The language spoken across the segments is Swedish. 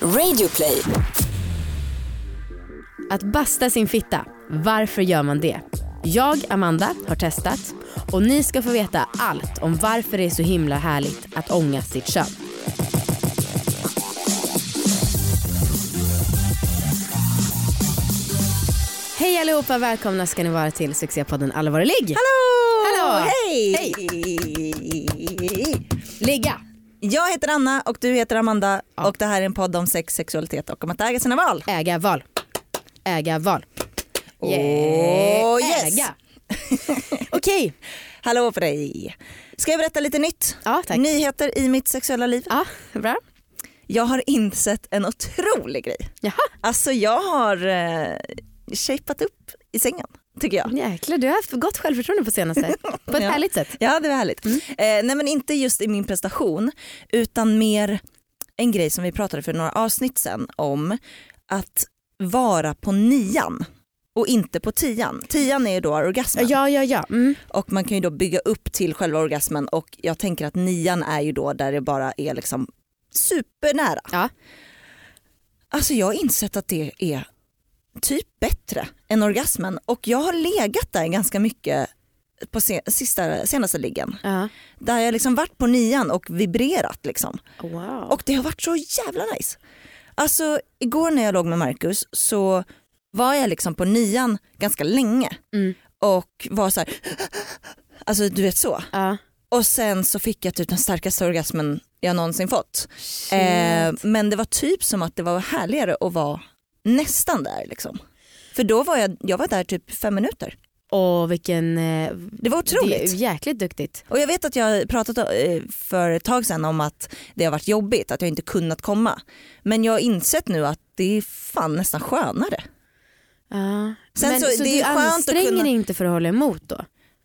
Radioplay. Att basta sin fitta, varför gör man det? Jag, Amanda, har testat och ni ska få veta allt om varför det är så himla härligt att ånga sitt kön. Hej allihopa, välkomna ska ni vara till succépodden Allvar ligg. Hallå! Hallå! Hej! Ligga! Jag heter Anna och du heter Amanda Ja. och det här är en podd om sex, sexualitet och om att äga sina val. Äga val. Äga val. Oh, yes. Äga. Okej. Hallå på dig. Ska jag berätta lite nytt? Ja tack. Nyheter i mitt sexuella liv. Ja, bra. Jag har insett en otrolig grej. Jaha, Alltså jag har eh, shapat upp i sängen tycker jag. jäklar du har haft gott självförtroende på senaste. På ett Ja. härligt sätt. Ja det var härligt. Mm. Eh, nej men inte just i min prestation utan mer en grej som vi pratade för några avsnitt sen om att vara på nian och inte på tian. Tian är ju då orgasmen Ja, ja, ja. Mm. och man kan ju då bygga upp till själva orgasmen och jag tänker att nian är ju då där det bara är liksom supernära. Ja. Alltså jag har insett att det är typ bättre än orgasmen och jag har legat där ganska mycket på se- sista, senaste liggen. ja. Där jag liksom varit på nian och vibrerat liksom. Wow. Och det har varit så jävla nice. Alltså igår när jag låg med Marcus så var jag liksom på nian ganska länge Mm. och var så här, alltså du vet så. ja. Och sen så fick jag typ den starkaste orgasmen jag någonsin fått. Eh, men det var typ som att det var härligare att vara nästan där liksom. För då var jag, jag var där typ fem minuter. Åh vilken... eh, Det var otroligt. Det är jäkligt duktigt. Och jag vet att jag pratat eh, för ett tag sedan om att det har varit jobbigt, att jag inte kunnat komma. Men jag har insett nu att det är fan nästan skönare. Ja. Sen Men, så- så, det du är anstränger kunna- dig inte för att hålla emot då?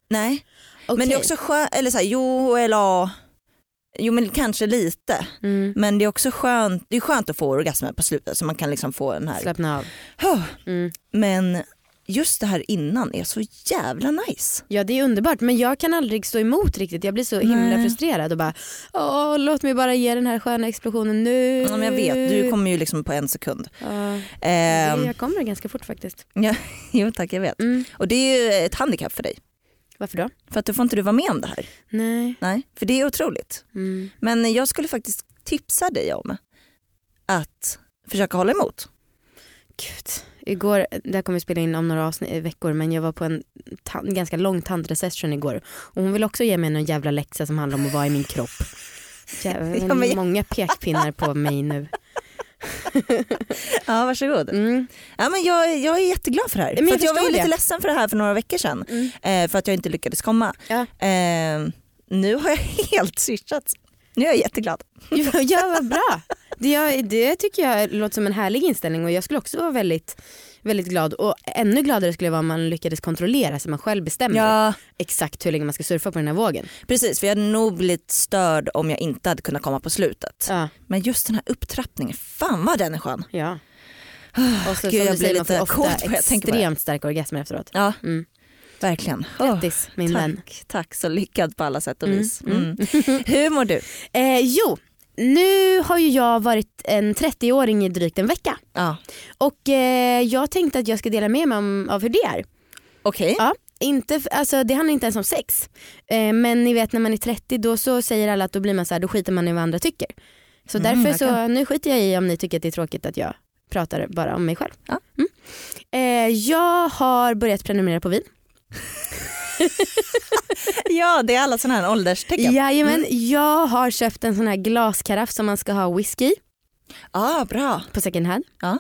Nej, Okej. men det är också skönt, eller så här, jo eller ja, jo men kanske lite. Mm. Men det är också skönt, det är skönt att få orgasmer på slutet så man kan liksom få den här, Slappna av. Huh. Mm. men just det här innan är så jävla nice. Ja det är underbart men jag kan aldrig stå emot riktigt. Jag blir så himla Nej. frustrerad och bara Åh, låt mig bara ge den här sköna explosionen nu. Ja, men jag vet, du kommer ju liksom på en sekund. Ja, Ehm, jag kommer ganska fort faktiskt. ja, jo tack jag vet. Mm. Och det är ju ett handikapp för dig. Varför då? För att då får inte du vara med om det här. Nej. Nej, för det är otroligt. Mm. Men jag skulle faktiskt tipsa dig om att försöka hålla emot. Gud. Igår, det här kommer vi spela in om några avsnitt, veckor men jag var på en ganska lång tantrasession igår och hon vill också ge mig någon jävla läxa som handlar om att vara i min kropp. Jävlar, Ja, men- Många pekpinnar på mig nu. Ja varsågod. Mm. Ja, men jag, jag är jätteglad för det här. Men jag för jag var ju lite det. ledsen för det här för några veckor sedan. Mm. Eh, för att jag inte lyckades komma. Ja. Eh, nu har jag helt switchat. Nu är jag jätteglad. Ja, vad bra. Det, det tycker jag låter som en härlig inställning och jag skulle också vara väldigt, väldigt glad och ännu gladare skulle jag vara om man lyckades kontrollera så man själv bestämmer Ja exakt hur länge man ska surfa på den här vågen. precis för jag hade nog blivit störd om jag inte hade kunnat komma på slutet. Ja, Men just den här upptrappningen, fan vad den är skön. ja. Och så, Gud, som jag du blir säger, man får lite ofta extremt starka orgasmer efteråt. Ja Mm. verkligen. Grattis min vän. tack, tack så lyckad på alla sätt och Mm, vis. Mm. Hur mår du? Eh, jo, nu har ju jag varit en 30-åring i drygt en vecka Ja. och eh, jag tänkte att jag ska dela med mig om, av hur det är. Okej. Ja, inte, f- alltså, det handlar inte ens om sex. Eh, men ni vet när man är 30 då så säger alla att då blir man så här, då skiter man i vad andra tycker. Så Mm, därför så, nu skiter jag i om ni tycker att det är tråkigt att jag pratar bara om mig själv. Ja. Mm. Eh, jag har börjat prenumerera på vin. Ja det är alla sådana här ålderstecken. Jajamän, Mm. jag har köpt en sån här glaskaraff som man ska ha whisky i ah, bra. på second hand. Ja.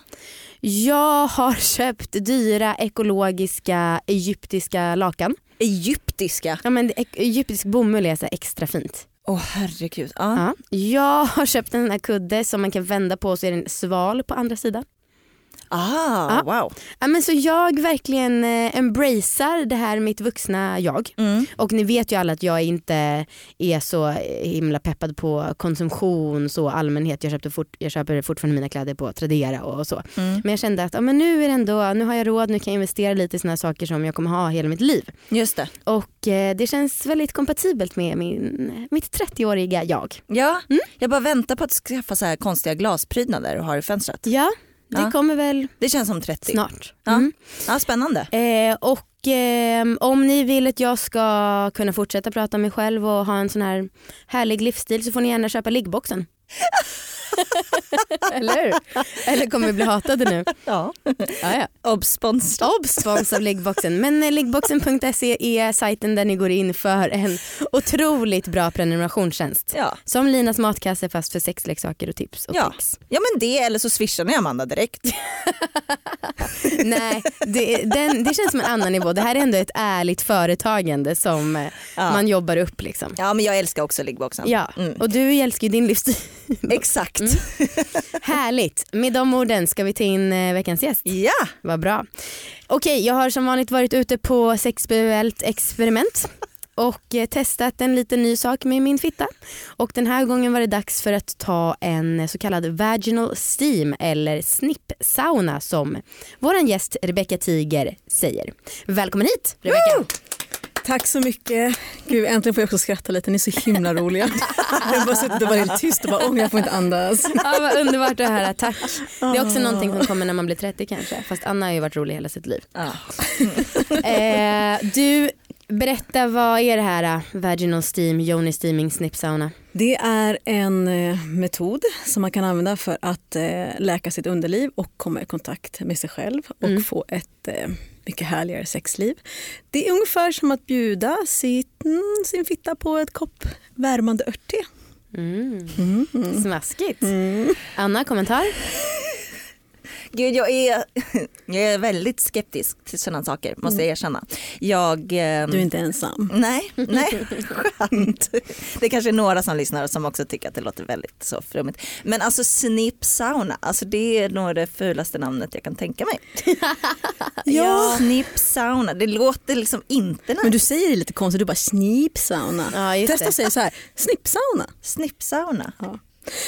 Jag har köpt dyra ekologiska egyptiska lakan. Egyptiska. Ja, men egyptisk bomull är så extra fint. Åh herregud. Ja. Ja. Jag har köpt en sån här kudde som man kan vända på så är det en sval på andra sidan. Ah, wow. Ja, men så jag verkligen eh, embracear det här mitt vuxna jag. Mm. Och ni vet ju alla att jag inte är så himla peppad på konsumtion så allmänhet. Jag, köpte fort, jag köper fortfarande mina kläder på Tradera och så. Mm. Men jag kände att ja, men nu är det ändå, nu har jag råd, nu kan jag investera lite i här saker som jag kommer ha hela mitt liv. Just det. Och eh, det känns väldigt kompatibelt med min, mitt 30-åriga jag. Ja, Mm. jag bara väntar på att skaffa så här konstiga glasprydnader och ha i fönstret. Ja, det Ja. kommer väl Det känns som 30. snart. Ja. Mm. Ja, spännande. Eh, och eh, om ni vill att jag ska kunna fortsätta prata om mig själv och ha en sån här härlig livsstil så får ni gärna köpa liggboxen. Eller hur? Eller kommer vi bli hatade nu? Ja. Ja, ja. Obs sponsor. Obs av liggboxen. Men eh, liggboxen.se är sajten där ni går in för en otroligt bra prenumerationstjänst. Ja. Som Linas matkasse fast för sexleksaker och tips och Ja. tricks. ja men det eller så swishar ni Amanda direkt. Nej, det, den, det känns som en annan nivå. Det här är ändå ett ärligt företagande som eh, Ja. man jobbar upp. Liksom. Ja men jag älskar också liggboxen. Ja, Mm. och du älskar ju din livsstil. Exakt. Mm. Härligt. Med de orden ska vi ta in eh, veckans gäst. Ja. Vad bra. Okej, jag har som vanligt varit ute på sexuellt experiment och eh, testat en liten ny sak med min fitta. Och den här gången var det dags för att ta en så kallad vaginal steam eller snippsauna som vår gäst Rebecca Tiger säger. Välkommen hit Rebecca. Tack så mycket. Gud, äntligen får jag också skratta lite, ni är så himla roliga. Jag bara suttit och varit helt tyst och bara åh jag får inte andas. Ja, vad underbart att höra, tack. Det är också någonting som kommer när man blir 30 kanske. Fast Anna har ju varit rolig hela sitt liv. ja. Eh, du, berätta vad är det här eh, vaginal steam, yoni steaming, snip sauna? Det är en eh, metod som man kan använda för att eh, läka sitt underliv och komma i kontakt med sig själv och Mm. få ett mycket härligare sexliv. Det är ungefär som att bjuda sitt, mm, sin fitta på ett kopp värmande örtte. Mm. Mm. Smaskigt. Mm. Anna, kommentar? Gud jag är, jag är väldigt skeptisk till sådana saker måste jag erkänna. Jag, ehm, Du är inte ensam. Nej, nej, skönt. Det är kanske är några som lyssnar som också tycker att det låter väldigt så flummigt. Men alltså snip sauna, alltså det är nog det fulaste namnet jag kan tänka mig. Ja. Snip sauna, det låter liksom inte Men du säger det lite konstigt, du bara snipsauna. Ja, just Testa det. att säga så här, snippsauna. Snip sauna. Ja.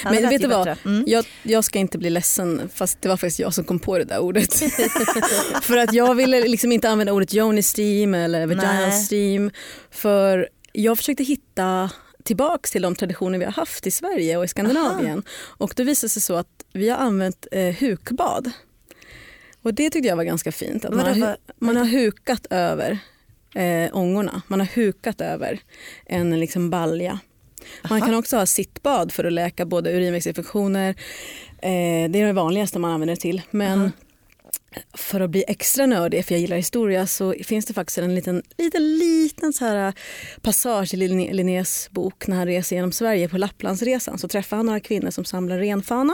Det Men vet du vad? Mm. Jag, jag ska inte bli ledsen fast det var faktiskt jag som kom på det där ordet. för att jag ville liksom inte använda ordet Joni steam eller vaginal Nej. steam. För jag försökte hitta tillbaks till de traditioner vi har haft i Sverige och i Skandinavien. Och då visade det sig så att vi har använt eh, hukbad. Och det tyckte jag var ganska fint. Att man, har, man har hukat över eh, ångorna. Man har hukat över en liksom balja. Man kan också ha sittbad för att läka både urinvägsinfektioner. Eh, det är det vanligaste man använder det till. Men Aha. för att bli extra nördig, för jag gillar historia, så finns det faktiskt en liten, liten, liten så här passage i Linné- Linnés bok när han reser genom Sverige på Lapplandsresan. Så träffar han några kvinnor som samlar renfana.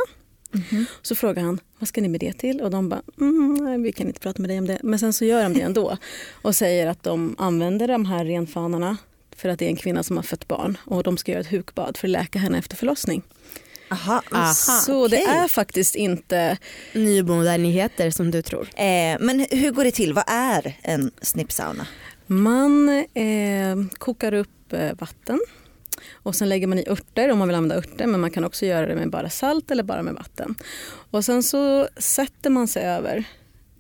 Mhm. Så frågar han, vad ska ni med det till? Och de bara, mm, nej, vi kan inte prata med dig om det. Men sen så gör de det ändå och säger att de använder de här renfanarna för att det är en kvinna som har fött barn och de ska göra ett hukbad för att läka henne efter förlossning. Aha. Aha. så det okej. är faktiskt inte, Nymoderniteter som du tror. Eh, men hur går det till? Vad är en snip sauna? man eh, kokar upp eh, vatten och sen lägger man i örter om man vill använda örter men man kan också göra det med bara salt eller bara med vatten. Och sen så sätter man sig över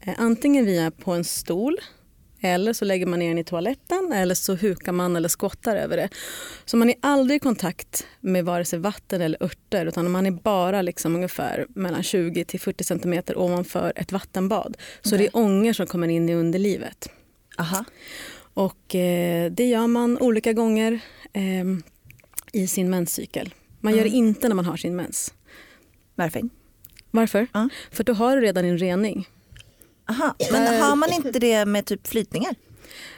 eh, antingen via på en stol eller så lägger man ner den i toaletten eller så hukar man eller skottar över det. Så man är aldrig i kontakt med vare sig vatten eller örter utan man är bara liksom ungefär mellan 20 till 40 centimeter ovanför ett vattenbad. Så Okej. det är ångor som kommer in i underlivet. Aha. Och eh, det gör man olika gånger eh, i sin menscykel. Man gör det Mm. inte när man har sin mens. Varför? Varför? Ja. För då har du redan din rening. Aha. Men Eh, har man inte det med typ flytningar?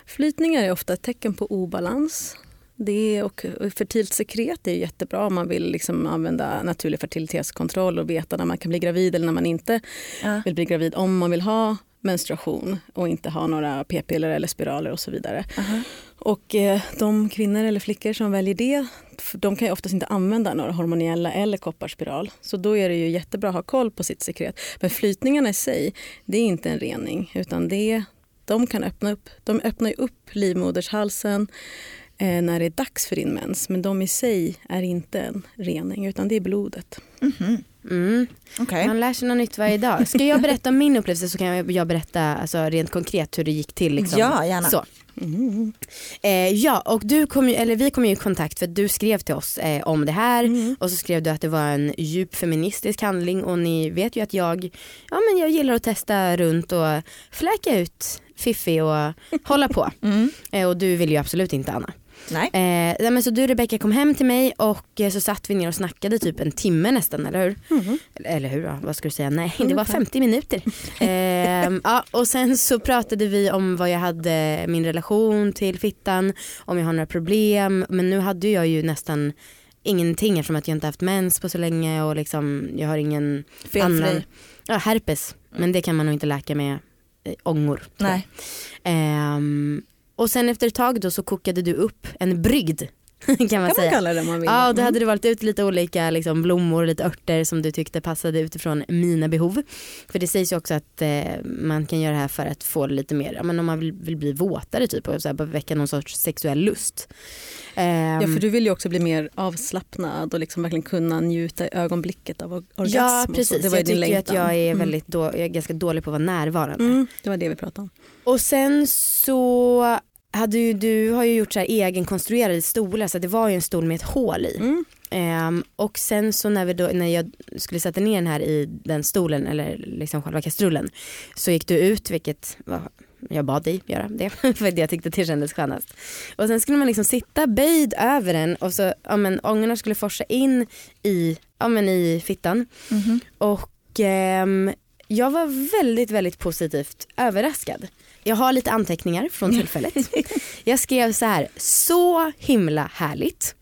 Flytningar är ofta ett tecken på obalans. Det och fertilt sekret är jättebra om man vill liksom använda naturlig fertilitetskontroll och veta när man kan bli gravid eller när man inte Ja. vill bli gravid. Om man vill ha menstruation och inte har några p-piller eller spiraler och så vidare. Och eh, de kvinnor eller flickor som väljer det, de kan ju oftast inte använda några hormoniella eller kopparspiral. Så då är det ju jättebra att ha koll på sitt sekret. Men flytningarna i sig, det är inte en rening utan det de kan öppna upp, de öppnar ju upp livmodershalsen eh, när det är dags för din mens. Men de i sig är inte en rening utan det är blodet. Mhm. Mm. Okej. Man lär sig något nytt varje dag. Ska jag berätta om min upplevelse så kan jag, jag berätta alltså, rent konkret hur det gick till. Liksom. Ja, gärna. Så. Mm. Eh, ja, och du kom ju, eller vi kom ju i kontakt för att du skrev till oss eh, om det här Mm. och så skrev du att det var en djup feministisk handling och ni vet ju att jag, ja men jag gillar att testa runt och fläka ut Fiffi och hålla på. Mm. Eh, och du vill ju absolut inte Anna. Nej. Eh, nej, men så du Rebecka kom hem till mig och eh, så satt vi ner och snackade typ en timme nästan, eller hur? Mhm. Eller, hur, ja, vad ska du säga? Nej, det var Ungefär. 50 minuter. eh, ja, och sen så pratade vi om vad jag hade, min relation till fittan, om jag har några problem. Men nu hade jag ju nästan ingenting eftersom att jag inte haft mens på så länge och liksom, jag har ingen Felfri. annan, ja, herpes. Men det kan man nog inte läka med eh, ångor. Nej. Ehm, och sen efter ett tag då så kokade du upp en brygd. kan man Kan man säga. kalla det man vill. Ja, och då Mm. hade du valt ut lite olika liksom, blommor och lite örter som du tyckte passade utifrån mina behov. För det sägs ju också att eh, man kan göra det här för att få lite mer, men om man vill, vill bli våtare typ och så här, väcka någon sorts sexuell lust. Ehm, Ja, för du vill ju också bli mer avslappnad och liksom verkligen kunna njuta i ögonblicket av or- orgasm. Ja precis, Det var jag din tycker ju att längtan. jag är, Mm. väldigt då, jag är ganska dålig på att vara närvarande. Mm, det var det vi pratade om. Och sen så hade ju, du har ju gjort så här egenkonstruerade stolar så det var ju en stol med ett hål i. Mm. Ehm, och sen så när, vi då, när jag skulle sätta ner den här i den stolen eller liksom själva kastrullen så gick du ut vilket var, jag bad dig göra det för att jag tyckte det kändes skönast. Och sen skulle man liksom sitta böjd över den och så ja, men, ångorna skulle forsa in i, ja, men, i fittan Mhm. och ehm, jag var väldigt väldigt positivt överraskad. Jag har lite anteckningar från tillfället. Jag skrev så här, så himla härligt.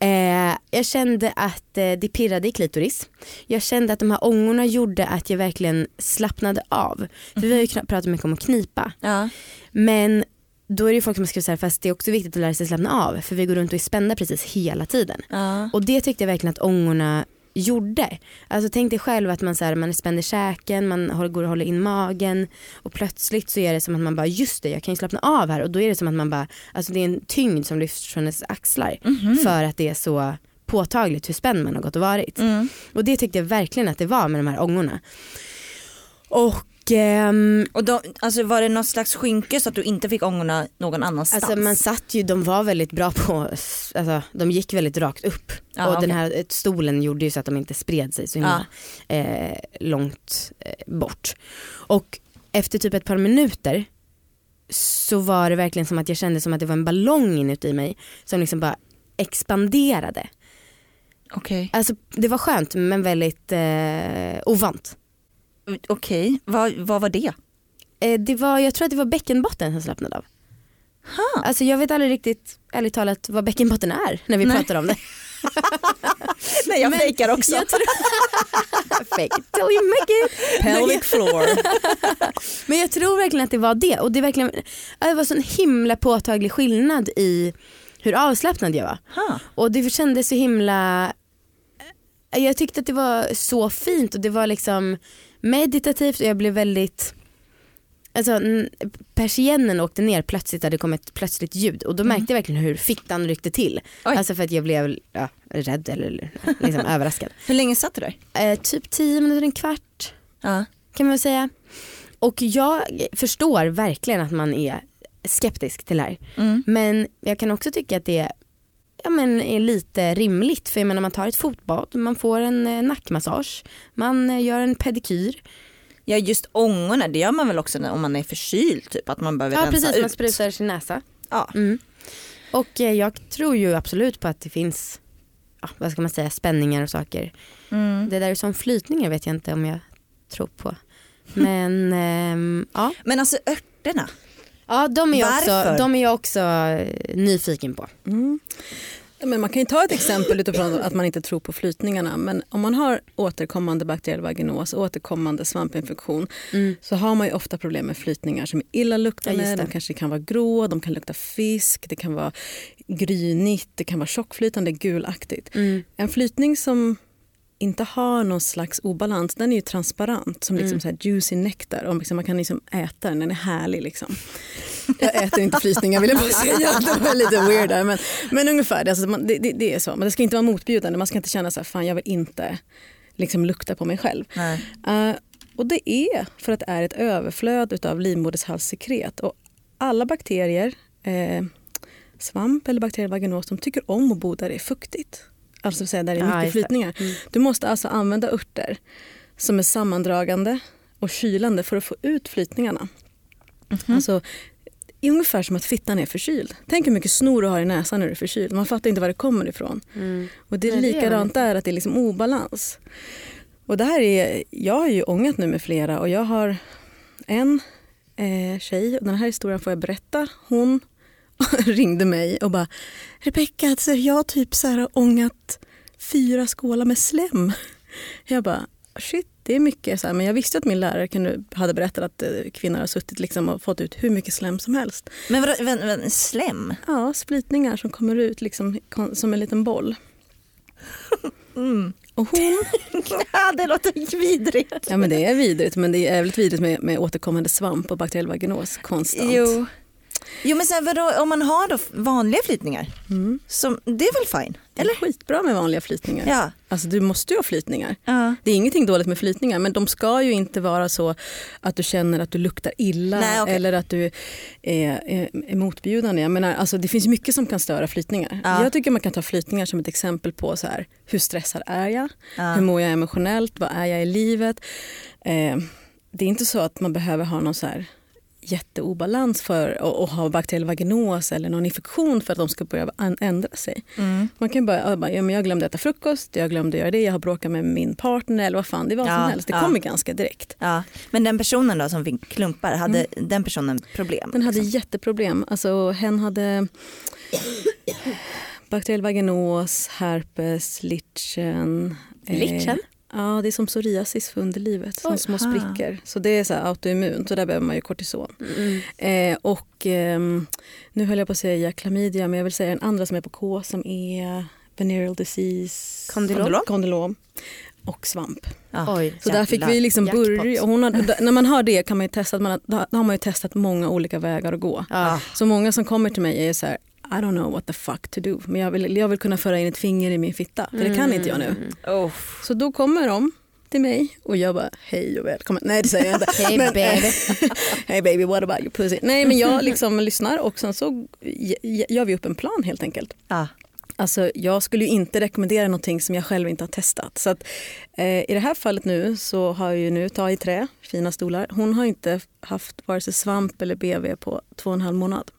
Eh, jag kände att eh, det pirrade i klitoris. Jag kände att de här ångorna gjorde att jag verkligen slappnade av. För vi har ju kna- pratat mycket om att knipa. Ja. Men då är det ju folk som skriver så här, fast det är också viktigt att lära sig slappna av. För vi går runt och är spända precis hela tiden. Ja. Och det tyckte jag verkligen att ångorna gjorde. Alltså tänk dig själv att man, så här, man i käken, man går och håller in magen och plötsligt så är det som att man bara just det jag kan ju slappna av här och då är det som att man bara, alltså det är en tyngd som lyfts från ens axlar Mhm. för att det är så påtagligt hur spänd man har gått och varit. Mm. Och det tyckte jag verkligen att det var med de här ångorna. Och ehm, Och då, alltså var det något slags skynke så att du inte fick ångorna någon annanstans? Alltså man satt ju, de var väldigt bra på, alltså de gick väldigt rakt upp. Ja, och okej. den här stolen gjorde ju så att de inte spred sig så himla eh, långt eh, bort. Och efter typ ett par minuter så var det verkligen som att jag kände som att det var en ballong inuti mig som liksom bara expanderade. Okej, Alltså det var skönt men väldigt eh, ovant. Okej. vad, vad var det? Eh, det var, jag tror att det var bäckenbotten som slappnade av. Ha. Alltså jag vet aldrig riktigt, ärligt talat, vad bäckenbotten är när vi Nej. pratar om det. Nej jag fejkar också. Jag tror... Fake till you make it. Pelvic floor. Men jag tror verkligen att det var det och det, verkligen, det var så en himla påtaglig skillnad i hur avslappnad jag var. Ha. Och det kändes så himla, jag tyckte att det var så fint och det var liksom meditativt och jag blev väldigt Alltså persiennen åkte ner plötsligt där det kom ett plötsligt ljud och då märkte jag verkligen hur fittan ryckte till. Oj. Alltså för att jag blev ja, rädd eller liksom överraskad. Hur länge satt du där? Eh, typ 10 minuter, en kvart Ja. kan man väl säga. Och jag förstår verkligen att man är skeptisk till det här. Mm. Men jag kan också tycka att det ja, men är lite rimligt. För jag menar man tar ett fotbad, man får en eh, nackmassage, man eh, gör en pedikyr. ja just ångorna det gör man väl också om man är förkyld typ att man behöver Ja rensa precis, ut. man sprutar sin näsa. Ja. Mm. Och eh, jag tror ju absolut på att det finns, ja, vad ska man säga, spänningar och saker. Mm. Det där som flytningar vet jag inte om jag tror på. Men ehm, ja. Men alltså örterna. Ja de är, jag också, Varför? de är jag också eh, nyfiken på. Mm. Men man kan ju ta ett exempel utifrån att man inte tror på flytningarna. Men om man har återkommande bakteriell vaginos, återkommande svampinfektion Mm. så har man ju ofta problem med flytningar som är Ja, illaluktande, det. de kanske kan vara grå, de kan lukta fisk, det kan vara grynigt, det kan vara tjockflytande, gulaktigt. Mm. En flytning som inte har någon slags obalans, den är ju transparent som liksom Mm. så här juicy nektar. Och liksom man kan liksom äta den, den är härlig. Liksom. Jag äter inte flytningar vill jag bara säga, det var lite weird där. Men, men ungefär, det, alltså, man, det, det, det är så. Men det ska inte vara motbjudande, man ska inte känna så här, fan jag vill inte liksom, lukta på mig själv. Eh, och det är för att det är ett överflöd av livmodershalssekret. Och alla bakterier, eh, svamp eller bakteriell vaginos, de tycker om att bo där det är fuktigt. Alltså säga där det är Ja, mycket det. flytningar. Mm. Du måste alltså använda örter som är sammandragande och kylande för att få ut flytningarna. Mhm. Alltså, ungefär som att fittan är förkyld. Tänk hur mycket snor du har i näsan när du är förkyld. Man fattar inte var det kommer ifrån. Mm. Och det är Nej, det likadant man där, att det är liksom obalans. Och det här är, jag har ju ångat nu med flera och jag har en eh, tjej, och den här historien får jag berätta. Hon ringde mig och bara Rebecka, alltså, jag har typ så här ångat fyra skålar med slem. Jag bara shit, det är mycket. Så här, men jag visste att min lärare kunde, hade berättat att eh, kvinnor har suttit liksom och fått ut hur mycket slem som helst. Men vadå, vän, vän, slem? Ja, splitningar som kommer ut liksom, som en liten boll. Mm. Och hon Ja, det låter vidrigt. Ja men det är vidrigt men det är jävligt vidrigt med, med återkommande svamp och bakteriell vaginos konstant. Jo. Jo men sen vadå, om man har då vanliga flytningar, Mm. som, det är väl fine? Eller? skitbra med vanliga flytningar. Ja. Alltså du måste ju ha flytningar. ja. Det är ingenting dåligt med flytningar men de ska ju inte vara så att du känner att du luktar illa Nej, okej. eller att du är, är, är motbjudande. Jag menar, alltså, det finns mycket som kan störa flytningar. Ja. Jag tycker man kan ta flytningar som ett exempel på så här, hur stressad är jag? Ja. Hur mår jag emotionellt? Vad är jag i livet? Eh, det är inte så att man behöver ha någon så här jätteobalans för att ha bakteriell vaginos eller någon infektion för att de ska börja ändra sig. Mm. Man kan bara, ja, bara ja, men jag glömde äta frukost, jag glömde göra det, jag har bråkat med min partner eller vad fan det var Ja, som helst. Det ja. kommer ganska direkt. Ja. Men den personen då som fick klumpar, hade den personen problem? Mm. Den hade liksom? jätteproblem. Alltså, hen hade bakteriell vaginos, herpes, lichen. eh, Lichen? Ja, det är som psoriasis för underlivet, som Oj. små sprickor. Så det är så här autoimmunt, så där behöver man ju kortison. Mm. Eh, och ehm, nu höll jag på att säga klamydia, men jag vill säga en andra som är på K som är venereal disease, Kondylom? Kondylom? och svamp. Ja. Oj, Så där fick vi liksom börja. Och hon har, d- när man har det kan man ju testa, att man, har- då har man ju testat många olika vägar att gå. Ja. Så många som kommer till mig är så här, I don't know what the fuck to do. Men jag vill, jag vill kunna föra in ett finger i min fitta, för det kan inte jag nu. Mm. Oh. Så då kommer de till mig och jag bara hej och välkommen. Nej det säger jag inte. Hej Men, baby. hey baby what about your pussy? Nej men jag liksom lyssnar och sen så gör vi upp en plan helt enkelt. Ja. Alltså, jag skulle ju inte rekommendera någonting som jag själv inte har testat. Så att, eh, I det här fallet nu så har jag ju nu ta i trä, fina stolar. Hon har inte haft vare sig svamp eller BV på två och en halv månad.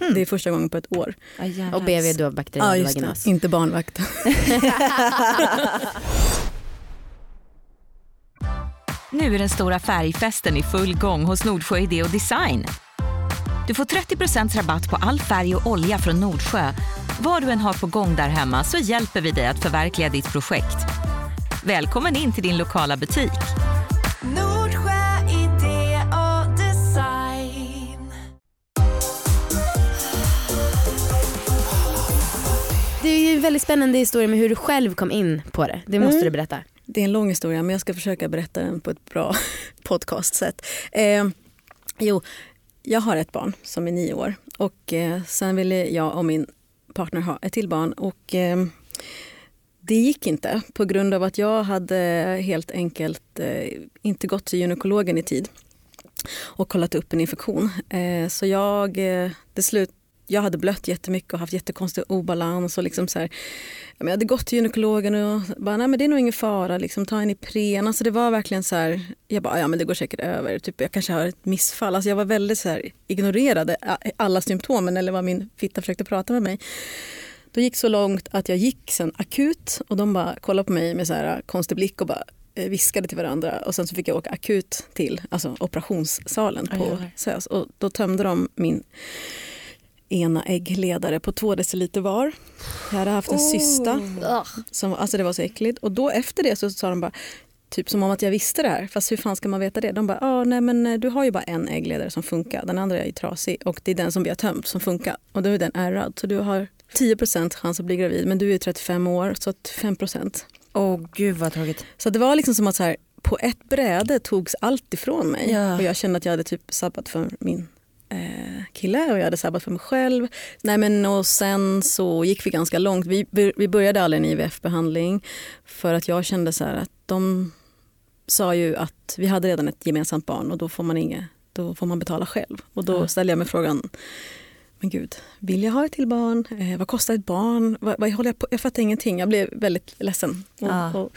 Hmm. Det är första gången på ett år. Ja, jävlar. Och BV då Ja, bakteriell just det. Inte barnvakt. Nu är den stora färgfesten i full gång hos Nordsjö Idé och Design. Du får 30 rabatt på all färg och olja från Nordsjö. Vad du än har på gång där hemma så hjälper vi dig att förverkliga ditt projekt. Välkommen in till din lokala butik. Väldigt spännande historia med hur du själv kom in på det. Det måste Mm. du berätta. Det är en lång historia men jag ska försöka berätta den på ett bra podcastsätt. Eh, jo, jag har ett barn som är nio år och eh, sen ville jag och min partner ha ett till barn och eh, det gick inte på grund av att jag hade helt enkelt eh, inte gått till gynekologen i tid och kollat upp en infektion. Eh, så jag, eh, det slut, jag hade blött jättemycket och haft jättekonstig obalans. Och liksom så här, jag hade gått till gynekologen och bara, nej men det är nog ingen fara, liksom, ta en Ipren. Alltså det var verkligen så här, jag bara, ja men det går säkert över. Typ, jag kanske har ett missfall. Alltså jag var väldigt så här, ignorerade alla symptomen eller vad min fitta försökte prata med mig. Då gick så långt att jag gick sen akut och de bara kollade på mig med så här konstig blick och bara eh, viskade till varandra och sen så fick jag åka akut till alltså operationssalen på. SÖS och då tömde de min ena äggledare på två deciliter var. Jag hade haft en cysta. Som, alltså det var så äckligt. Och då efter det så sa de bara, typ som om att jag visste det här. Fast hur fan ska man veta det? De bara, ah, nej men eh, du har ju bara en äggledare som funkar. Den andra är ju trasig och det är den som vi har tömt som funkar. Och då är den ärrad. Så du har 10 chans att bli gravid men du är 35 år så att 5 Åh gud vad tråkigt. Så det var liksom som att så här, på ett bräde togs allt ifrån mig. Ja. Och jag kände att jag hade typ sabbat för min eh, kille och jag hade sabbat för mig själv. Nej, men, och sen så gick vi ganska långt. Vi, vi började aldrig en IVF-behandling för att jag kände så här att de sa ju att vi hade redan ett gemensamt barn och då får man, inget, då får man betala själv. Och då ställde jag mig frågan men gud, vill jag ha ett till barn? Eh, vad kostar ett barn? Vad, vad håller jag, på? jag fattar ingenting. Jag blev väldigt ledsen. Och, Ja. och,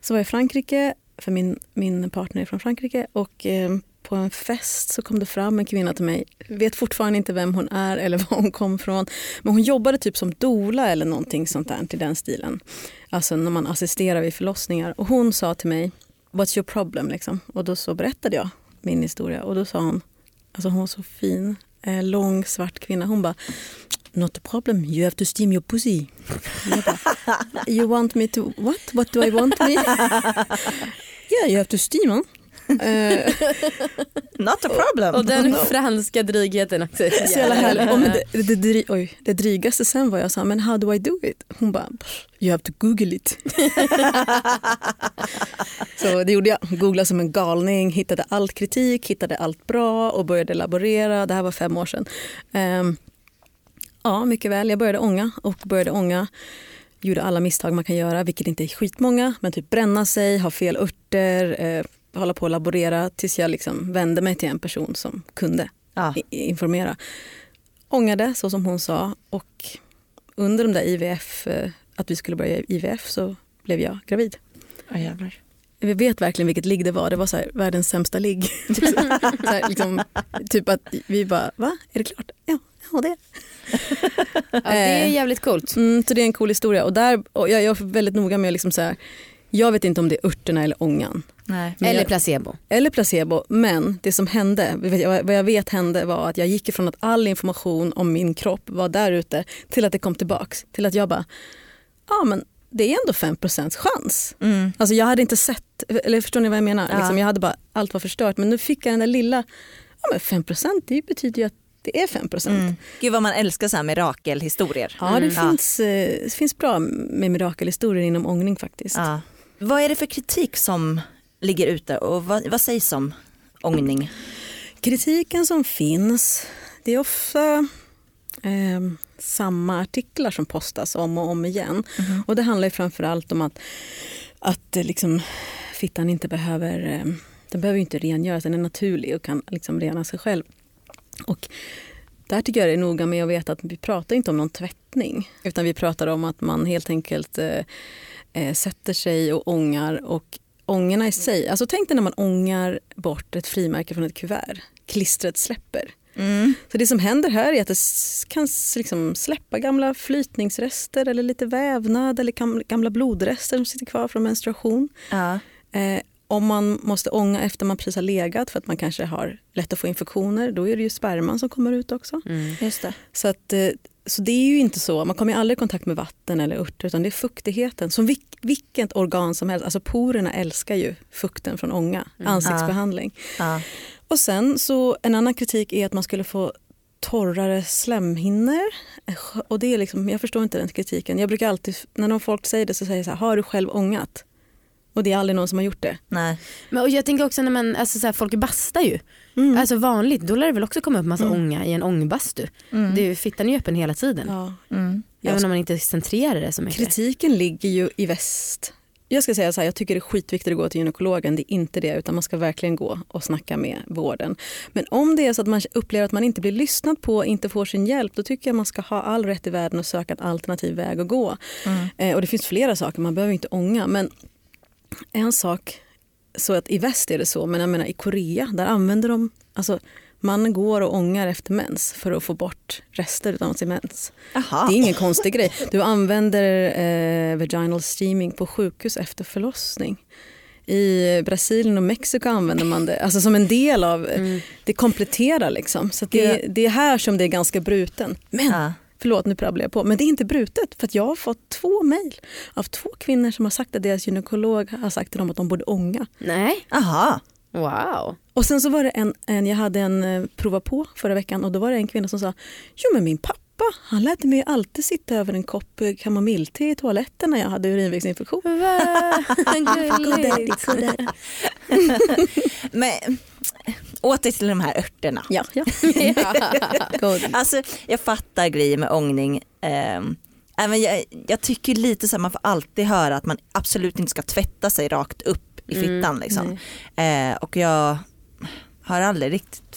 så var jag i Frankrike, för min, min partner är från Frankrike. Och eh, på en fest så kom det fram en kvinna till mig. Vet fortfarande inte vem hon är eller var hon kom från. Men hon jobbade typ som doula eller någonting sånt där till den stilen. Alltså när man assisterar vid förlossningar. Och hon sa till mig, what's your problem? Liksom. Och då så berättade jag min historia. Och då sa hon, alltså hon var så fin, eh, lång svart kvinna. Hon bara, not a problem, you have to steam your pussy. Bara, you want me to, what? What do I want me? yeah, you have to steam. huh? Eh, Not a problem. Och den franska drygheten också. så jävla härligt. Och men det, det, det, oj, det drygaste sen var jag sa, men how do I do it? Hon bara, you have to google it. så det gjorde jag. Googlade som en galning, hittade allt kritik, hittade allt bra och började laborera. Det här var fem år sedan. Ehm, ja, mycket väl. Jag började ånga och började ånga. Gjorde alla misstag man kan göra, vilket inte är skitmånga. Men typ bränna sig, ha fel örter, eh, hålla på och laborera tills jag liksom vände mig till en person som kunde Ja. informera. Ångade så som hon sa och under de där IVF, eh, att vi skulle börja IVF så blev jag gravid. Oh, jävlar. Vi vet verkligen vilket ligg det var. Det var så här, världens sämsta ligg. liksom, typ att vi bara, va? Är det klart? Ja, ja det är Ja, det är jävligt coolt. Mm, så det är en cool historia. Och där, och jag, jag är väldigt noga med att liksom så här, jag vet inte om det är örterna eller ångan. Nej. Eller jag- placebo. Eller placebo. Men det som hände, vad jag vet hände var att jag gick ifrån att all information om min kropp var där ute till att det kom tillbaks. Till att jag bara, ja men det är ändå 5% chans. Mm. Alltså jag hade inte sett, eller förstår ni vad jag menar? Ja. Liksom, jag hade bara, allt var förstört. Men nu fick jag den där lilla, ja men 5 det betyder ju att det är 5 Mm. Gud vad man älskar så här mirakelhistorier. Ja, det, Mm. Ja. finns, eh, det finns bra med mirakelhistorier inom ångning faktiskt. Ja. Vad är det för kritik som ligger ute och vad, vad sägs om ångning? Kritiken som finns, det är ofta eh, samma artiklar som postas om och om igen. Och det handlar ju framförallt om att, att eh, liksom, fittan inte behöver, eh, den behöver inte rengöras, den är naturlig och kan liksom rena sig själv. Och där tycker jag det är noga med att veta att vi pratar inte om någon tvättning utan vi pratar om att man helt enkelt eh, eh, sätter sig och ångar och ångorna i sig, alltså tänk dig när man ångar bort ett frimärke från ett kuvert, klistret släpper. Mm. Så det som händer här är att det kan liksom släppa gamla flytningsrester eller lite vävnad eller gam- gamla blodrester som sitter kvar från menstruation. Ja. Eh, om man måste ånga efter man precis har legat för att man kanske har lätt att få infektioner, då är det ju sperman som kommer ut också. Mm. Just det. Så, att, eh, så det är ju inte så, man kommer ju aldrig i kontakt med vatten eller örter utan det är fuktigheten. Som vilk, vilket organ som helst, alltså porerna älskar ju fukten från ånga, ansiktsbehandling. Ja. Och sen så en annan kritik är att man skulle få torrare slemhinnor. Och det är liksom, jag förstår inte den kritiken. Jag brukar alltid, när någon folk säger det så säger jag så här, har du själv ångat? Och det är aldrig någon som har gjort det. Nej. Men, och jag tänker också när man, alltså, så här, folk bastar ju. Mm. Alltså vanligt, då lär det väl också komma upp massa ånga i en ångbastu. Mm. Ju, fittan är ju öppen hela tiden. ja. Mm. Även om man inte centrerar det så mycket. Kritiken ligger ju i väst. Jag ska säga så här, jag tycker det är skitviktigt att gå till gynekologen. Det är inte det, utan man ska verkligen gå och snacka med vården. Men om det är så att man upplever att man inte blir lyssnad på, inte får sin hjälp, då tycker jag man ska ha all rätt i världen att söka en alternativ väg att gå. Mm. Eh, och det finns flera saker, man behöver inte ånga. Men en sak, så att i väst är det så, men jag menar i Korea, där använder de, alltså man går och ångar efter mens för att få bort rester av sin mens. Aha. Det är ingen konstig grej. Du använder eh, vaginal steaming på sjukhus efter förlossning. I Brasilien och Mexiko använder man det alltså som en del av, Mm. det kompletterar liksom. Så det, det är här som det är ganska bruten. Men Ja. Förlåt, nu prabblar jag på. Men det är inte brutet. För jag har fått två mejl av två kvinnor som har sagt att deras gynekolog har sagt till dem att de borde ånga. Nej, Aha. wow. Och sen så var det en, en jag hade en eh, prova på förra veckan och då var det en kvinna som sa Jo men min pappa han lät mig alltid sitta över en kopp eh, kamomillte i toaletten när jag hade urinvägsinfektion. Men åter till de här örterna. Ja, ja. Alltså jag fattar grejer med ångning. Ehm, även jag, jag tycker lite så här, man får alltid höra att man absolut inte ska tvätta sig rakt upp i fittan. liksom. Eh, och jag har aldrig riktigt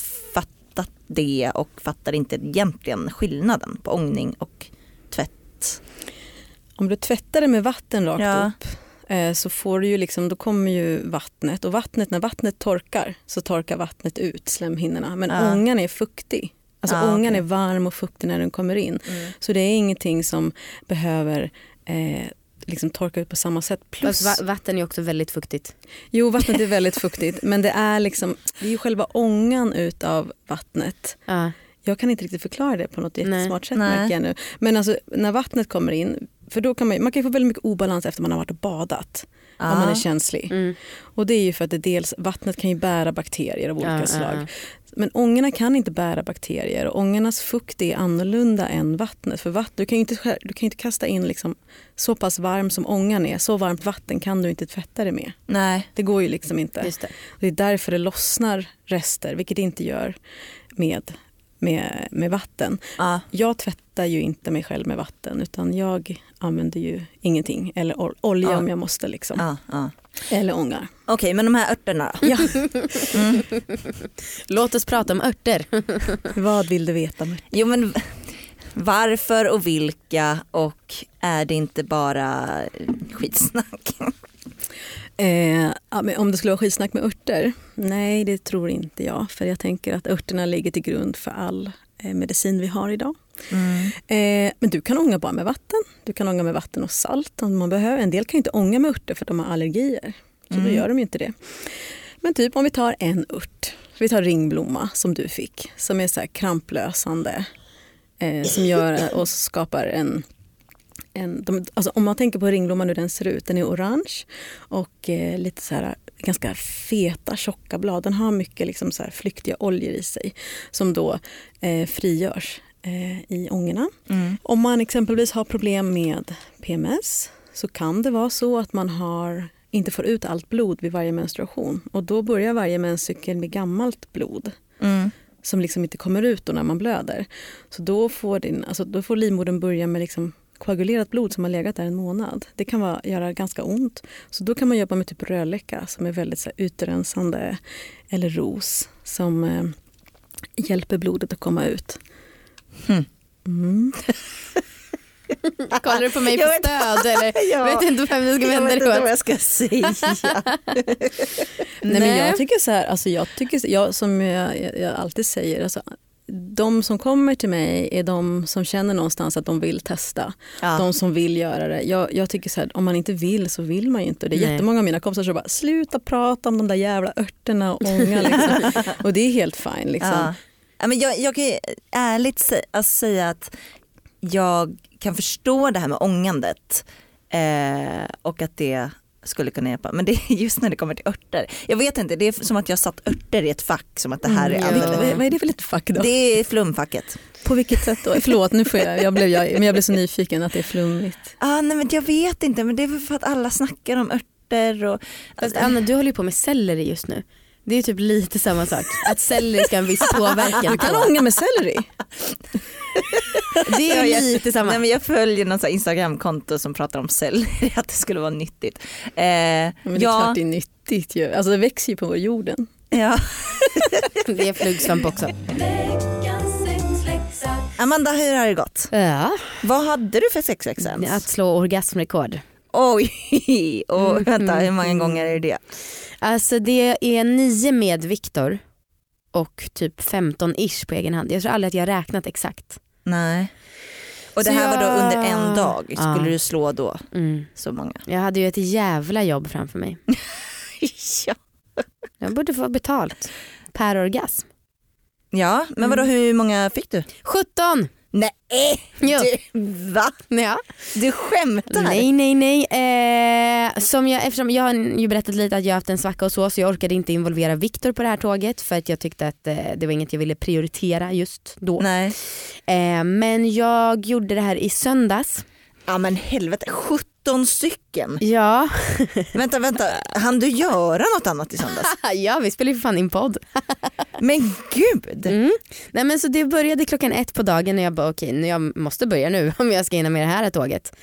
det och fattar inte egentligen skillnaden på ångning och tvätt. Om du tvättar det med vatten rakt Ja. upp eh, så får du ju liksom, då kommer ju vattnet och vattnet, när vattnet torkar så torkar vattnet ut slemhinnorna. Men Ja. ångan är fuktig. Alltså Ja, ångan okej. är varm och fuktig när den kommer in. Mm. Så det är ingenting som behöver eh, liksom torka ut på samma sätt. Plus, Fast vatten är också väldigt fuktigt. jo, vattnet är väldigt fuktigt men det är liksom, det är ju själva ångan utav vattnet. Ja. Jag kan inte riktigt förklara det på något Nej. jättesmart sätt Nej. märker jag nu. Men alltså när vattnet kommer in, för då kan man, man kan få väldigt mycket obalans efter man har varit och badat. Om man är känslig. Mm. Och det är ju för att det dels, vattnet kan ju bära bakterier av olika ja, slag. ja. Men ångorna kan inte bära bakterier och ångornas fukt är annorlunda än vattnet. För vatten, du kan ju inte, du kan inte kasta in liksom så pass varm som ångan är, så varmt vatten kan du inte tvätta det med. Nej. Det går ju liksom inte. Just det. Det är därför det lossnar rester, vilket det inte gör med, med, med vatten. Ja. Jag tvättar ju inte mig själv med vatten utan jag använder ju ingenting. Eller ol- olja Ja. om jag måste. Liksom. Ja. Eller ångar. Okej men de här örterna då? Ja. Låt oss prata om örter. Vad vill du veta? Märta? Jo men varför och vilka och är det inte bara skitsnack? Eh, om det skulle vara skitsnack med örter? Nej, det tror inte jag. För jag tänker att örterna ligger till grund för all eh, medicin vi har idag. Eh, men du kan ånga bara med vatten. Du kan ånga med vatten och salt om man behöver. En del kan inte ånga med örter för de har allergier. Så då gör de inte det. Men typ om vi tar en ört. Vi tar ringblomma som du fick. Som är så här kramplösande. Eh, som gör och skapar en en, de, alltså om man tänker på ringblomman hur den ser ut, den är orange och eh, lite så här ganska feta tjocka blad. Den har mycket liksom så här flyktiga oljor i sig som då eh, frigörs eh, i ångorna. Mm. Om man exempelvis har problem med PMS så kan det vara så att man har, inte får ut allt blod vid varje menstruation och då börjar varje menscykel med gammalt blod Mm. som liksom inte kommer ut när man blöder. Så då får, din, alltså då får livmodern börja med liksom koagulerat blod som har legat där en månad. Det kan vara, göra ganska ont. Så då kan man jobba med typ rödläcka som är väldigt så här, utrensande eller ros som eh, hjälper blodet att komma ut. Hmm. Mm. Kollar du på mig för Jag vet- stöd eller? Ja. Vet inte vem du ska Jag vända vet dig inte vad åt. jag ska säga. Nej, men jag tycker så här, alltså jag tycker, jag, som jag, jag, jag alltid säger, alltså, de som kommer till mig är de som känner någonstans att de vill testa. Ja. De som vill göra det. Jag, jag tycker så här, om man inte vill så vill man ju inte. Det är Nej. jättemånga av mina kompisar som bara sluta prata om de där jävla örterna och ånga. Liksom. och det är helt fine. Liksom. Ja. Ja, men jag, jag kan ju ärligt alltså säga att jag kan förstå det här med ångandet eh, och att det skulle kunna hjälpa. Men det är just när det kommer till örter. Jag vet inte, det är som att jag satt örter i ett fack som att det här är Mm, ja. alldeles- Vad, vad är det för lite fack då? Det är flumfacket. På vilket sätt då? Förlåt, nu får jag, jag, blev, jag, men jag blev så nyfiken att det är flummigt. Ah, nej, men jag vet inte, men det är väl för att alla snackar om örter. Och, Fast Anna du håller ju på med selleri just nu. Det är typ lite samma sak. Att selleri ska ha en viss påverkan. Du kan på. ånga med selleri. Det är jag- lite samma. Nej, men jag följer någon Instagramkonto som pratar om selleri, att det skulle vara nyttigt. Eh, Men det är ja, klart det är nyttigt ju. Alltså det växer ju på jorden. ja. Det är flugsvamp också. Sexläxa. Amanda, hur har det gått? Ja, Vad hade du för sexexempel? att slå orgasmrekord. Oj, och Mm, vänta hur många mm, gånger är det? Alltså det är nio med Viktor och typ 15 ish på egen hand. Jag tror aldrig att jag har räknat exakt. Nej. Och det Så här var då under en dag, skulle Ja. du slå då Mm. så många? Jag hade ju ett jävla jobb framför mig. ja. Jag borde få betalt per orgasm. ja, men vadå hur många fick du? 17! Nej, Jo. du, va? Ja. Du skämtar? Nej nej nej. Eh, som jag, eftersom jag har ju berättat lite att jag har haft en svacka och så så jag orkade inte involvera Viktor på det här tåget för att jag tyckte att eh, det var inget jag ville prioritera just då. Nej. Eh, men jag gjorde det här i söndags. Ja men helvete, 17 stycken. Ja, vänta, vänta, hann du göra något annat i söndags? ja vi spelar ju för fan in podd. Men gud! Mm. Nej men så det började klockan ett på dagen och jag bara okej nu jag måste börja nu om jag ska hinna med det här tåget.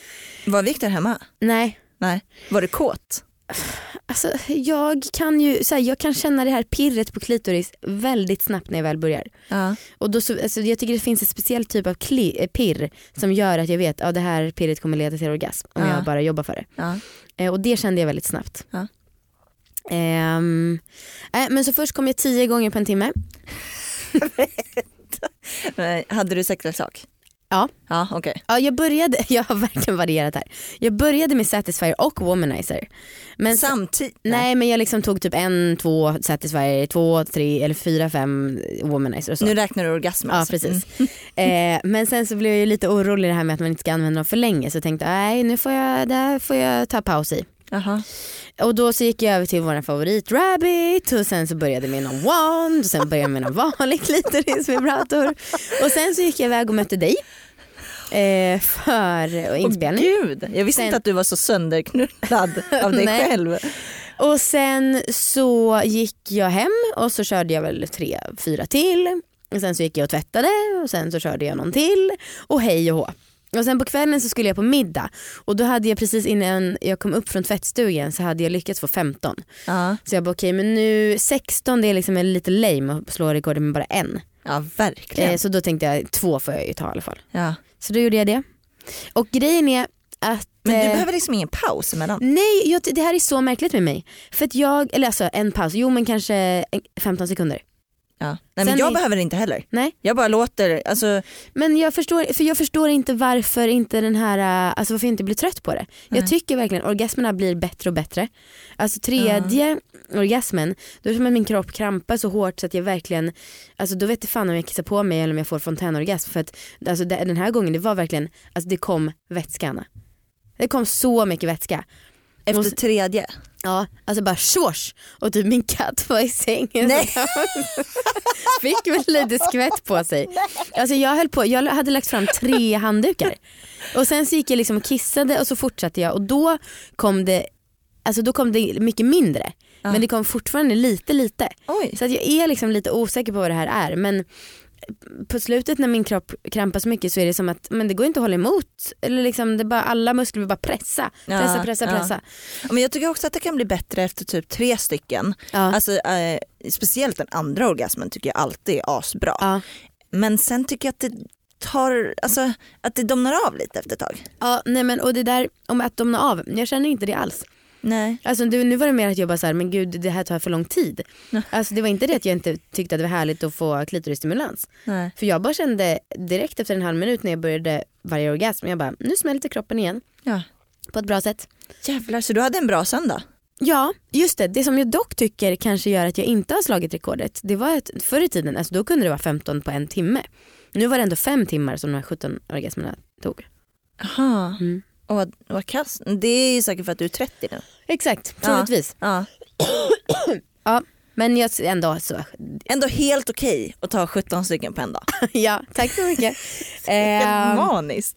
Var Viktor hemma? Nej, Nej. Var du kåt? Alltså jag kan ju så här, jag kan känna det här pirret på klitoris väldigt snabbt när jag väl börjar. Ja. Och då så, alltså jag tycker det finns en speciell typ av kli, eh, pirr som gör att jag vet att ja, det här pirret kommer leda till orgasm om Ja. jag bara jobbar för det. ja. Eh, och det kände jag väldigt snabbt. Ehm, eh, men så först kom jag tio gånger på en timme. Hade du sexleksak? Ja. Ja okej. Ja, jag började, jag har verkligen varierat här. Jag började med Satisfyer och Womanizer. Men Samtidigt? Nej men jag liksom tog typ en, två Satisfyer, två, tre eller fyra, fem Womanizer och så. Nu räknar du orgasmer Ja precis. Eh, men sen så blev jag lite orolig det här med att man inte ska använda dem för länge så jag tänkte nej nu får jag, det här får jag ta paus i. Jaha. Och då så gick jag över till vår favorit Rabbit och sen så började jag med någon wand och sen började jag med någon vanlig klitorisvibrator och sen så gick jag iväg och mötte dig eh, för inspelning. Åh, gud, jag visste Sen- inte att du var så sönderknullad av dig själv. Och sen så gick jag hem och så körde jag väl tre, fyra till. Och sen så gick jag och tvättade och sen så körde jag någon till och hej och hå. Och sen på kvällen så skulle jag på middag och då hade jag precis innan jag kom upp från tvättstugan så hade jag lyckats få 15. Ja, Så jag bara okej men nu 16 det är liksom lite lame att slå rekordet med bara en. ja verkligen. Eh, så då tänkte jag två får jag ju ta i alla fall. Ja. Så då gjorde jag det. Och grejen är att Men du eh, behöver liksom ingen paus emellan. Nej, jag, det här är så märkligt med mig. För att jag, eller alltså en paus, jo men kanske en- 15 sekunder. Ja. Nej, men jag är- behöver inte heller. Nej. Jag bara låter, alltså, Men jag förstår, för jag förstår inte varför inte den här, äh, alltså varför jag inte blir trött på det. Nej. Jag tycker verkligen orgasmerna blir bättre och bättre. Alltså tredje orgasmen, då är det som att min kropp krampar så hårt så att jag verkligen, alltså då vet jag fan om jag kissar på mig eller om jag får fontänorgasm. För att alltså den här gången det var verkligen, alltså det kom vätska Anna. Det kom så mycket vätska. Efter Måste- tredje. Ja, alltså bara tjors och typ min katt var i sängen. Nej. Fick väl lite skvätt på sig. Alltså jag höll på, jag hade lagt fram tre handdukar. Och sen så gick jag liksom och kissade och så fortsatte jag och då kom det, alltså då kom det mycket mindre. Ja. Men det kom fortfarande lite lite. Oj. Så att jag är liksom lite osäker på vad det här är. Men på slutet när min kropp krampar så mycket så är det som att men det går inte att hålla emot. Eller liksom det bara, alla muskler vill bara pressa. Pressa, Ja, pressa, ja. pressa. Men jag tycker också att det kan bli bättre efter typ tre stycken. Ja. Alltså, eh, speciellt den andra orgasmen tycker jag alltid är asbra. Ja. Men sen tycker jag att det tar, alltså att det domnar av lite efter ett tag. Ja, nej men och det där om att domna av, jag känner inte det alls. Nej. Alltså du, nu var det mer att jag bara såhär, men gud det här tar för lång tid. Alltså det var inte det att jag inte tyckte att det var härligt att få klitorisstimulans. Nej. För jag bara kände direkt efter en halv minut när jag började varje orgasm, jag bara nu smälter kroppen igen Ja. på ett bra sätt. Jävlar, så du hade en bra söndag? Ja, just det. Det som jag dock tycker kanske gör att jag inte har slagit rekordet, det var att förr i tiden, alltså då kunde det vara 15 på en timme. Nu var det ändå fem timmar som de här 17 orgasmerna tog. Jaha. Mm. Och vad, vad kass. Det är ju säkert för att du är 30 nu. Exakt, troligtvis. Ja. Ja. Men jag ändå så, Ändå helt okej att ta 17 stycken på en dag. ja tack så mycket. Helt Ehm, maniskt.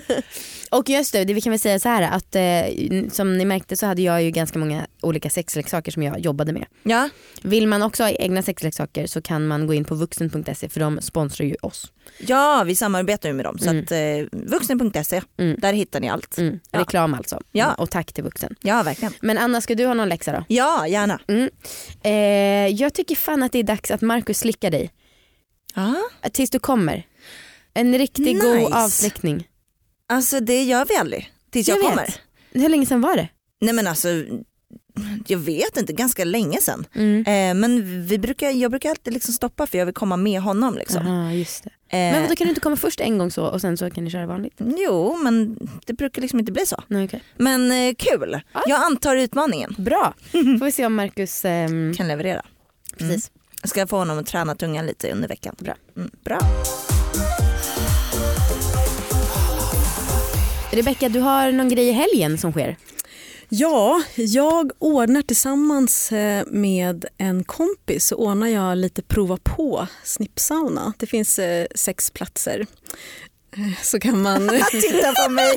Och just det, det vi kan väl säga så här att eh, som ni märkte så hade jag ju ganska många olika sexleksaker som jag jobbade med. Ja. Vill man också ha egna sexleksaker så kan man gå in på vuxen.se för de sponsrar ju oss. ja, vi samarbetar ju med dem. Så Mm. att eh, vuxen.se, Mm. där hittar ni allt. Mm. Ja. Reklam alltså. Ja. Och tack till vuxen. Ja, verkligen. Men Anna ska du ha någon läxa då? Ja, gärna. Mm. Eh, jag tycker fan att det är dags att Markus slickar dig. Tills du kommer. En riktigt Nice. god avslickning. Alltså det gör vi aldrig. Tills jag, Jag vet. kommer. Hur länge sedan var det? Nej men alltså, jag vet inte, ganska länge sedan. Mm. Eh, men vi brukar, jag brukar alltid liksom stoppa för jag vill komma med honom. Liksom. Aha, just det. Eh, Men då kan du inte komma först en gång så och sen så kan ni köra vanligt? Jo men det brukar liksom inte bli så. Nej, okej. Men eh, kul, Ja. jag antar utmaningen. Bra, får vi se om Marcus... ehm, Kan leverera. precis. Jag ska få honom att träna tungan lite under veckan. Bra. Mm, bra. Rebecka, du har någon grej i helgen som sker? Ja, jag ordnar tillsammans eh, med en kompis så ordnar jag lite prova på snippsauna. Det finns eh, sex platser. Eh, Så kan man, Titta på mig.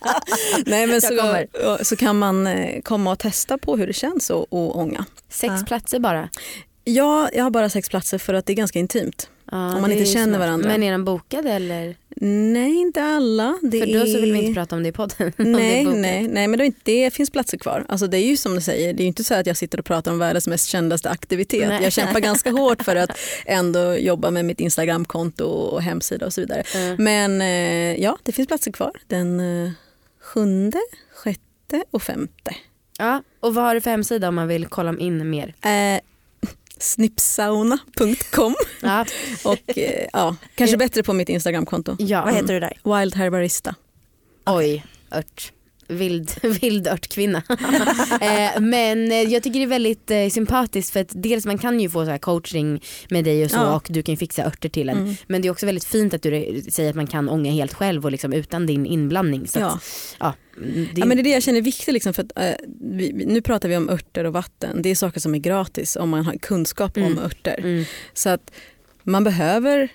nej, men så, så kan man komma och testa på hur det känns att ånga. Sex Ja. platser bara? Ja, jag har bara sex platser för att det är ganska intimt. Ja, Om man inte känner varandra. Men är de bokade eller? Nej, inte alla. Det För då så vill vi inte prata om det i podden. Nej, nej, nej, men det, inte, det finns platser kvar. Alltså det är ju som du säger, det är ju inte så att jag sitter och pratar om världens mest kändaste aktivitet. Nej. Jag kämpar ganska hårt för att ändå jobba med mitt Instagramkonto och hemsida och så vidare. Mm. Men eh, ja, det finns platser kvar. Den eh, sjunde, sjätte och femte. Ja, och vad har du för hemsida om man vill kolla in mer? Eh, snipsauna.com Ja, och eh, ja, kanske bättre på mitt Instagramkonto. ja. Vad heter du där? Wild Herbarista. Oj, ört. Vild, vild örtkvinna. eh, men eh, jag tycker det är väldigt eh, sympatiskt för att dels man kan ju få så här coaching med dig och så Ja. och du kan fixa örter till en. Mm. Men det är också väldigt fint att du säger att man kan ånga helt själv och liksom utan din inblandning. Så Ja. att, ja, mm, det, Ja, men det är det jag känner är viktigt. Liksom, för att, eh, vi- nu pratar vi om örter och vatten. Det är saker som är gratis om man har kunskap Mm. om örter. mm, Så att man behöver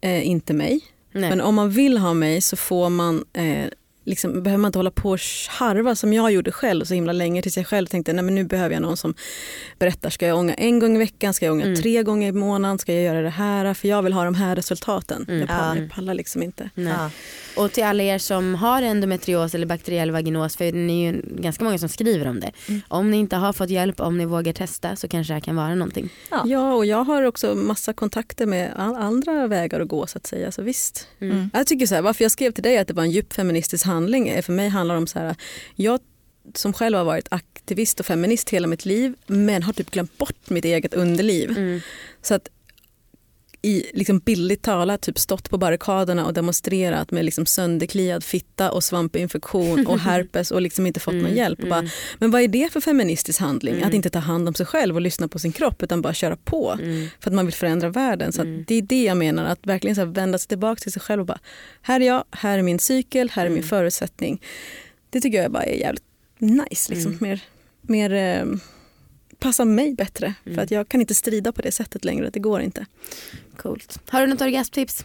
eh, inte mig. nej. Men om man vill ha mig så får man eh, Liksom, behöver man inte hålla på och harva som jag gjorde själv så himla länge tills jag själv tänkte nej men nu behöver jag någon som berättar, ska jag ånga en gång i veckan, ska jag ånga Mm. tre gånger i månaden, ska jag göra det här för jag vill ha de här resultaten. Mm. Jag, pallar, Ja. jag pallar liksom inte. Ja. Och till alla er som har endometrios eller bakteriell vaginos, för det är ju ganska många som skriver om det. Mm. Om ni inte har fått hjälp, om ni vågar testa så kanske det här kan vara någonting. Ja. Ja, och jag har också massa kontakter med andra vägar att gå så att säga. Så visst. Mm. Jag tycker så här, varför jag skrev till dig att det var en djup feministisk handling är för mig handlar om så här, jag som själv har varit aktivist och feminist hela mitt liv men har typ glömt bort mitt eget underliv. Mm. Så att i liksom bildligt talat typ stått på barrikaderna och demonstrerat med liksom sönderkliad fitta och svampinfektion och herpes och liksom inte fått någon Mm, hjälp. Och bara, mm, men vad är det för feministisk handling? Mm. Att inte ta hand om sig själv och lyssna på sin kropp utan bara köra på mm. för att man vill förändra världen. Så Mm. det är det jag menar, att verkligen så vända sig tillbaka till sig själv och bara, här är jag, här är min cykel, här är min Mm. förutsättning. Det tycker jag bara är jävligt nice, liksom. Mm. mer, mer eh, passar mig bättre. Mm. För att jag kan inte strida på det sättet längre, det går inte. Coolt. Har du något orgasmtips?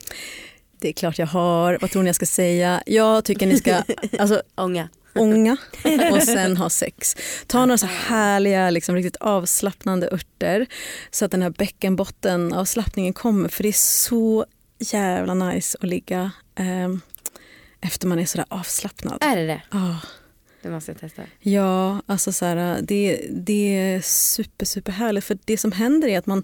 Det är klart jag har, vad tror ni jag ska säga? Jag tycker ni ska alltså, Ånga. ånga och sen ha sex. Ta några så härliga, liksom, riktigt avslappnande örter så att den här bäckenbotten-avslappningen kommer. För det är så jävla nice att ligga eh, efter man är sådär avslappnad. Är det det? Ah, Det måste jag testa. ja, alltså så här, det, det är super, super härligt. För det som händer är att man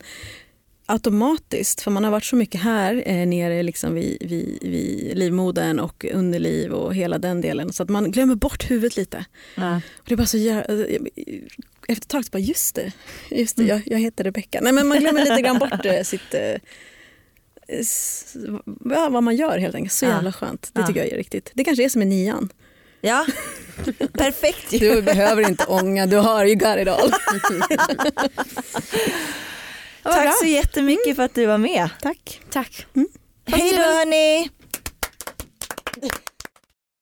automatiskt, för man har varit så mycket här eh, nere liksom vid, vid, vid livmodern och underliv och hela den delen så att man glömmer bort huvudet lite. Ja. Och det är bara så jävla, efter ett tag så bara just det, just det Mm. jag, jag heter Rebecka. Nej men man glömmer lite grann bort eh, sitt, eh, s- ja, vad man gör helt enkelt. Så jävla skönt. Det tycker jag är riktigt. Det kanske är som är nian. Ja, perfekt ju. Du behöver inte ånga, du har ju got it all. Tack så jättemycket för att du var med. Tack. Tack. Hej då hörni!